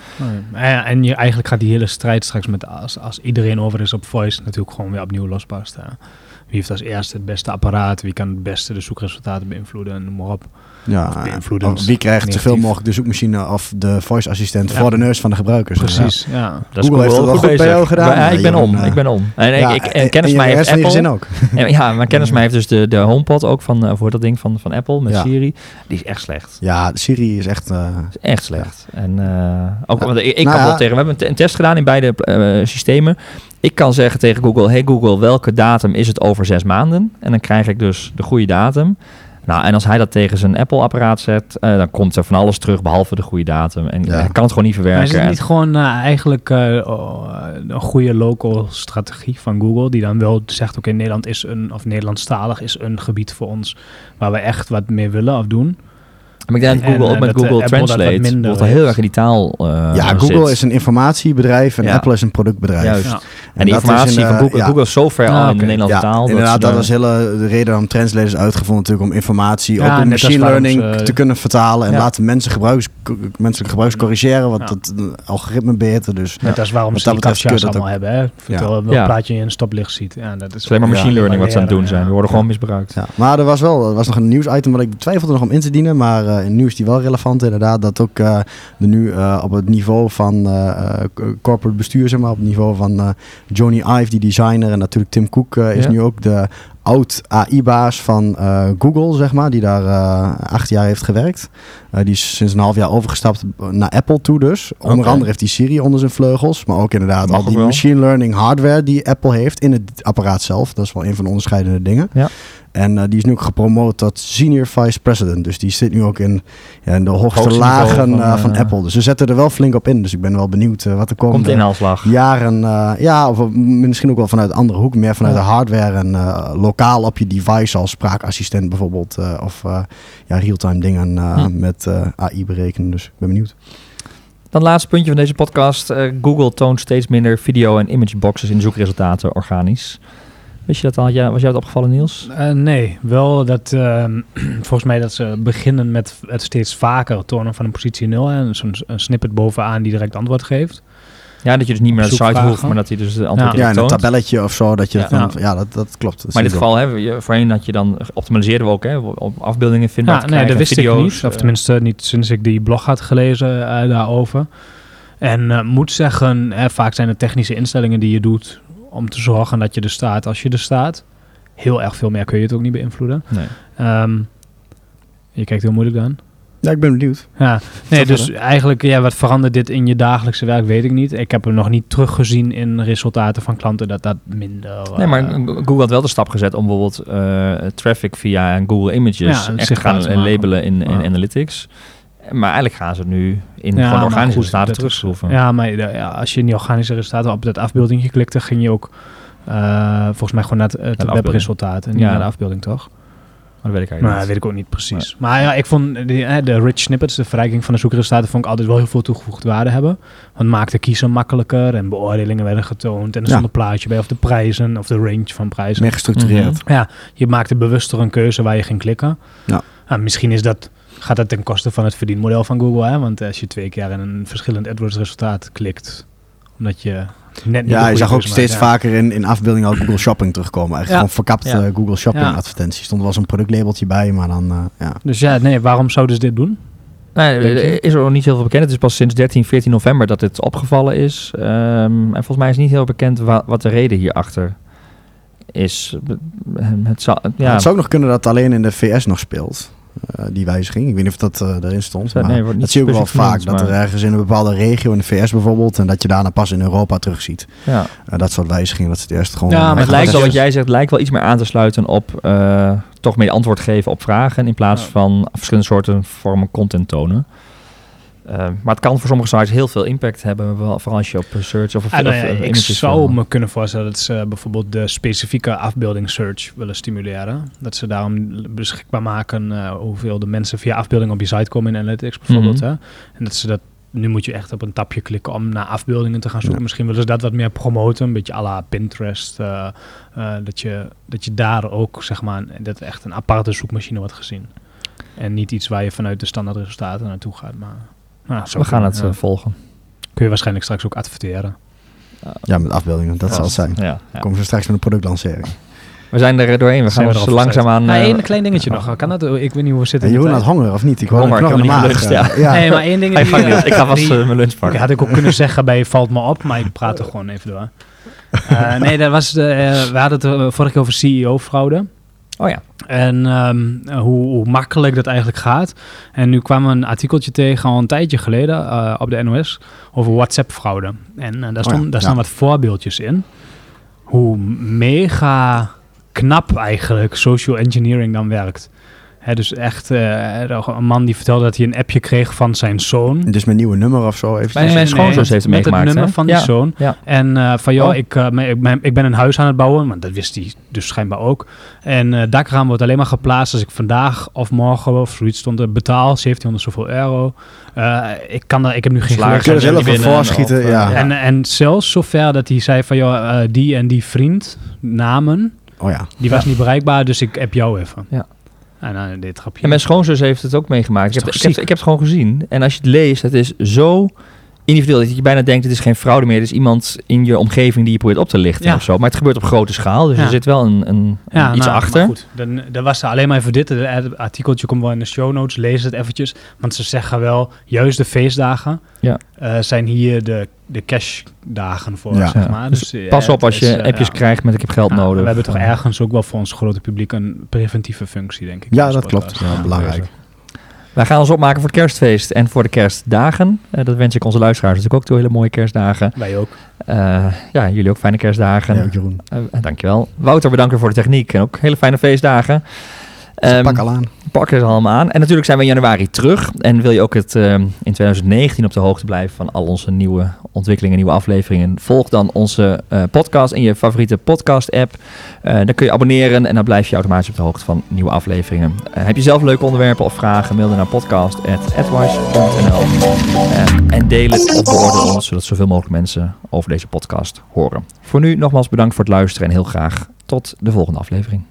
En, en je, eigenlijk gaat die hele strijd straks met als, als iedereen over is op voice natuurlijk gewoon weer opnieuw losbarsten. Wie heeft als eerste het beste apparaat? Wie kan het beste de zoekresultaten beïnvloeden? En noem maar op. Ja, beïnvloedend, wie krijgt zoveel negatief. mogelijk de zoekmachine of de voice assistent Ja. voor de neus van de gebruikers? Precies, ja. Dat is Google heeft het wel goed bij bezig. jou gedaan. Ja, ik ben om. eh. Ik ben om. En, Ja, ik, ik, en kennis mij heeft Apple. gezin ook. En, ja, maar kennis mij heeft dus de, de HomePod ook van, eh, voor dat ding van, van Apple met Ja. Siri. Die is echt slecht. Ja, Siri is echt... eh, is echt slecht. En eh, ook, want ik, ik Nou kan ja. wel tegen. We hebben een, te- een test gedaan in beide eh, systemen. Ik kan zeggen tegen Google: Hey Google, welke datum is het over zes maanden? En dan krijg ik dus de goede datum. Nou, en als hij dat tegen zijn Apple-apparaat zet, eh, dan komt er van alles terug behalve de goede datum. En Ja. hij kan het gewoon niet Maar verwerken. is het En- niet gewoon eh, eigenlijk eh, oh, een goede local strategie van Google, die dan wel zegt, oké, Nederland is een, of Nederlandstalig is een gebied voor ons waar we echt wat mee willen of doen. Maar ik denk dat Google ook met dat, Google Apple dat wat Translate minder wordt heel erg in die taal eh, ja, Google zit. is een informatiebedrijf en Ja. Apple is een productbedrijf. Juist. Ja. En, die dat is informatie in, van eh, Google, ja. Google is zo ver Ah, al in de Nederlandse Ja, taal. inderdaad, dat ze was hele, de reden om translators uitgevonden natuurlijk om informatie, ook als machine learning ze- te kunnen vertalen en Ja. laten mensen gebruiks, menselijk gebruik corrigeren, wat het eh, algoritme beter. Dus Net als waarom ze dat dat allemaal hebben. Hè? Vertel welk Ja. plaatje je in een stoplicht ziet. Ja, dat is Het is alleen maar machine learning wat ze aan het doen zijn. We worden gewoon misbruikt. Ja, maar er was wel er was nog een nieuwsitem wat ik twijfelde nog om in te dienen. Maar eh in nieuws die wel relevant inderdaad. Dat ook eh nu eh, op het niveau van eh, eh, corporate bestuur, zeg maar, op het niveau van eh, Johnny Ive, die designer. En natuurlijk Tim Cook eh, is Ja. nu ook de oud AI-baas van eh, Google, zeg maar. Die daar eh, acht jaar heeft gewerkt. Eh, die is sinds een half jaar overgestapt naar Apple toe dus. Onder andere heeft hij Siri onder zijn vleugels. Maar ook inderdaad Mag al die wel. machine learning hardware die Apple heeft in het apparaat zelf. Dat is wel een van de onderscheidende dingen. Ja. En die is nu ook gepromoot tot senior vice president. Dus die zit nu ook in, ja, in de hoogste lagen van, van, Apple. Dus ze zetten er wel flink op in. Dus ik ben wel benieuwd wat er komt. Komt inhaalslag. Jaren, ja, of misschien ook wel vanuit andere hoek. Meer vanuit Ja. de hardware en lokaal op je device als spraakassistent bijvoorbeeld. eh, of eh, ja, real-time dingen eh, Hm. met eh, AI berekenen. Dus ik ben benieuwd. Dan het laatste puntje van deze podcast. Eh, Google toont steeds minder video- en imageboxes in de zoekresultaten organisch. Wist je dat al? Ja, was jou dat opgevallen, Niels? Eh, nee, wel dat ehm, (clears throat) volgens mij dat ze beginnen met het steeds vaker tonen van een positie 0 en zo'n een snippet bovenaan die direct antwoord geeft. Ja, dat je dus niet meer naar de site hoeft, maar dat hij dus de antwoord Ja. In een tabelletje of zo. Dat je Ja. dan, Ja. ja, dat, dat klopt. Dat Maar in dit geval, hè, je- voorheen had je dan, optimaliseerden we ook, hè, op afbeeldingen vinden. Ja, nee, dat wist ik niet. Of eh, tenminste niet sinds ik die blog had gelezen eh, daarover. En eh, moet zeggen, hè, vaak zijn het technische instellingen die je doet om te zorgen dat je er staat als je er staat. Heel erg veel meer kun je het ook niet beïnvloeden. Nee. Ehm, je kijkt heel moeilijk dan. Ja, ik ben benieuwd. Ja, nee, dus eigenlijk, ja, wat verandert dit in je dagelijkse werk, weet ik niet. Ik heb hem nog niet teruggezien in resultaten van klanten dat dat minder... Nee, maar eh, Google had wel de stap gezet om bijvoorbeeld eh, traffic via Google Images Ja, echt gaan maken. labelen in, in Ja. Analytics. Maar eigenlijk gaan ze het nu in Ja, gewoon organische goed, resultaten terugschroeven. Ja, maar ja, als je in die organische resultaten op dat afbeeldingje klikte, ging je ook eh, volgens mij gewoon naar het, het afbeelding. webresultaat en niet Ja. naar de afbeelding, toch? Maar dat weet ik Nou, eigenlijk dat niet. weet ik ook niet precies. Maar ja, ik vond de, de rich snippets, de verrijking van de zoekresultaten, vond ik altijd wel heel veel toegevoegde waarde hebben. Want het maakte kiezen makkelijker en beoordelingen werden getoond. En er Ja. stond een plaatje bij of de prijzen of de range van prijzen. Meer gestructureerd. Mhm. Ja, je maakte bewuster een keuze waar je ging klikken. Ja. Nou, misschien is dat, gaat dat ten koste van het verdienmodel van Google. Hè? Want als je twee keer in een verschillend AdWords resultaat klikt, omdat je net niet de Ja, je zag ook steeds vaker in, in afbeeldingen al Google Shopping terugkomen. Eigenlijk Ja. gewoon verkapte Ja. eh, Google Shopping Ja. advertenties. Stond er wel eens een productlabeltje bij, maar dan, eh, ja. Dus ja, nee, waarom zouden ze dit doen? Nee, er is er nog niet heel veel bekend. Het is pas sinds 13, 14 november dat dit opgevallen is. Ehm, en volgens mij is niet heel bekend wa- wat de reden hierachter is. Het zou, ja, Het zou ook nog kunnen dat het alleen in de VS nog speelt. Eh, die wijziging. Ik weet niet of dat eh, erin stond. Nee, Maar niet dat zie je ook wel vaak. dat er ergens in een bepaalde regio in de VS bijvoorbeeld. En dat je daarna pas in Europa terugziet. ja. Eh, dat soort wijzigingen. Dat ze het eerst gewoon. Ja, maar het lijkt wel, wat jij zegt, lijkt wel iets meer aan te sluiten op eh, toch meer antwoord geven op vragen. In plaats Ja. van verschillende soorten vormen content tonen. Eh, maar het kan voor sommige sites heel veel impact hebben. Vooral als je op search of, of, Ah, nou of, ja, eh, ik zou wil. me kunnen voorstellen dat ze bijvoorbeeld de specifieke afbeelding search willen stimuleren. Dat ze daarom beschikbaar maken eh, hoeveel de mensen via afbeelding op je site komen in Analytics bijvoorbeeld. Mhm. hè? En dat ze dat, nu moet je echt op een tapje klikken om naar afbeeldingen te gaan zoeken. Ja. Misschien willen ze dat wat meer promoten, een beetje à la Pinterest. eh, eh, dat, je, dat je daar ook, zeg maar, dat echt een aparte zoekmachine wordt gezien. En niet iets waar je vanuit de standaard resultaten naartoe gaat. Maar, nou, zo We gaan het ja. eh, volgen. Kun je waarschijnlijk straks ook adverteren. Ja, met afbeeldingen. Dat Ja. zal het zijn. Ja, ja. Dan komen ze straks met een productlancering. We zijn er doorheen. We gaan erop langzaamaan... Ah, eh, één klein dingetje nog. Kan dat? Ik weet niet hoe we zitten. Jeroen had tijd. honger of niet? Ik hoor nog niet eh, ja. Nee, maar één ding. Die, eh. Ik ga vast die- eh, mijn lunch pakken. had ik ook kunnen (laughs) zeggen bij valt me op, maar ik praat er gewoon even door. Eh, nee, dat was de, eh, we hadden het eh, vorige keer over CEO-fraude. Oh ja. En ehm, hoe, hoe makkelijk dat eigenlijk gaat. En nu kwam een artikeltje tegen al een tijdje geleden eh, op de NOS over WhatsApp-fraude. En eh, daar, stond, ja, daar staan ja. wat voorbeeldjes in. Hoe mega knap eigenlijk social engineering dan werkt. Hè, dus echt eh, een man die vertelde dat hij een appje kreeg van zijn zoon. Dus mijn nieuwe nummer of zo. Even Mijn- mijn schoonzus heeft het met meegemaakt, het nummer van die Ja, zoon. ja. En eh, van, joh, Oh. ik, eh, mijn- ik, ben- ik een huis aan het bouwen. Maar dat wist hij dus schijnbaar ook. En eh dakraam wordt alleen maar geplaatst als ik vandaag of morgen of zoiets stond er betaal. 1700 zoveel euro. Eh, ik, kan daar, ik heb nu geen Slager geluk. Kun je er zelf er op binnen voorschieten, of, ja. En, en zelfs zover dat hij zei van, joh, eh, die en die vriend, namen, Oh ja. die was niet bereikbaar, dus ik heb jou even. Ja. En dan dit grapje. En mijn schoonzus heeft het ook meegemaakt. Ik heb, ik, heb, ik heb het gewoon gezien. En als je het leest, het is zo individueel dat je bijna denkt, het is geen fraude meer. Het is iemand in je omgeving die je probeert op te lichten Ja. of zo. Maar het gebeurt op grote schaal, dus Ja. er zit wel een, een, iets nou, achter. Maar goed, dan, dan was er alleen maar even dit. Het artikeltje komt wel in de show notes. Lees het eventjes. Want ze zeggen wel, juist de feestdagen Ja. eh, zijn hier de, de cashdagen voor, Ja. zeg maar. Dus Dus, eh, Pas op als je is, eh, appjes krijgt met ik heb geld Ja, nodig. We hebben toch ergens ook wel voor ons grote publiek een preventieve functie, denk ik. Ja, dat klopt. Ja, belangrijk. Wij gaan ons opmaken voor het kerstfeest en voor de kerstdagen. Eh, dat wens ik onze luisteraars natuurlijk ook toe. Hele mooie kerstdagen. Wij ook. Eh, ja, jullie ook fijne kerstdagen. Ja, Jeroen. Eh, dankjewel. Wouter, bedankt voor de techniek en ook hele fijne feestdagen. Ze Ehm, pak al aan. Pakken ze allemaal aan. En natuurlijk zijn we in januari terug. En wil je ook het ehm, in 2019 op de hoogte blijven van al onze nieuwe ontwikkelingen, nieuwe afleveringen, volg dan onze eh, podcast in je favoriete podcast-app. Eh, dan kun je abonneren en dan blijf je automatisch op de hoogte van nieuwe afleveringen. Eh, heb je zelf leuke onderwerpen of vragen, mail dan naar podcast.advice.nl en deel het of beoordeel ons, zodat zoveel mogelijk mensen over deze podcast horen. Voor nu nogmaals bedankt voor het luisteren en heel graag tot de volgende aflevering.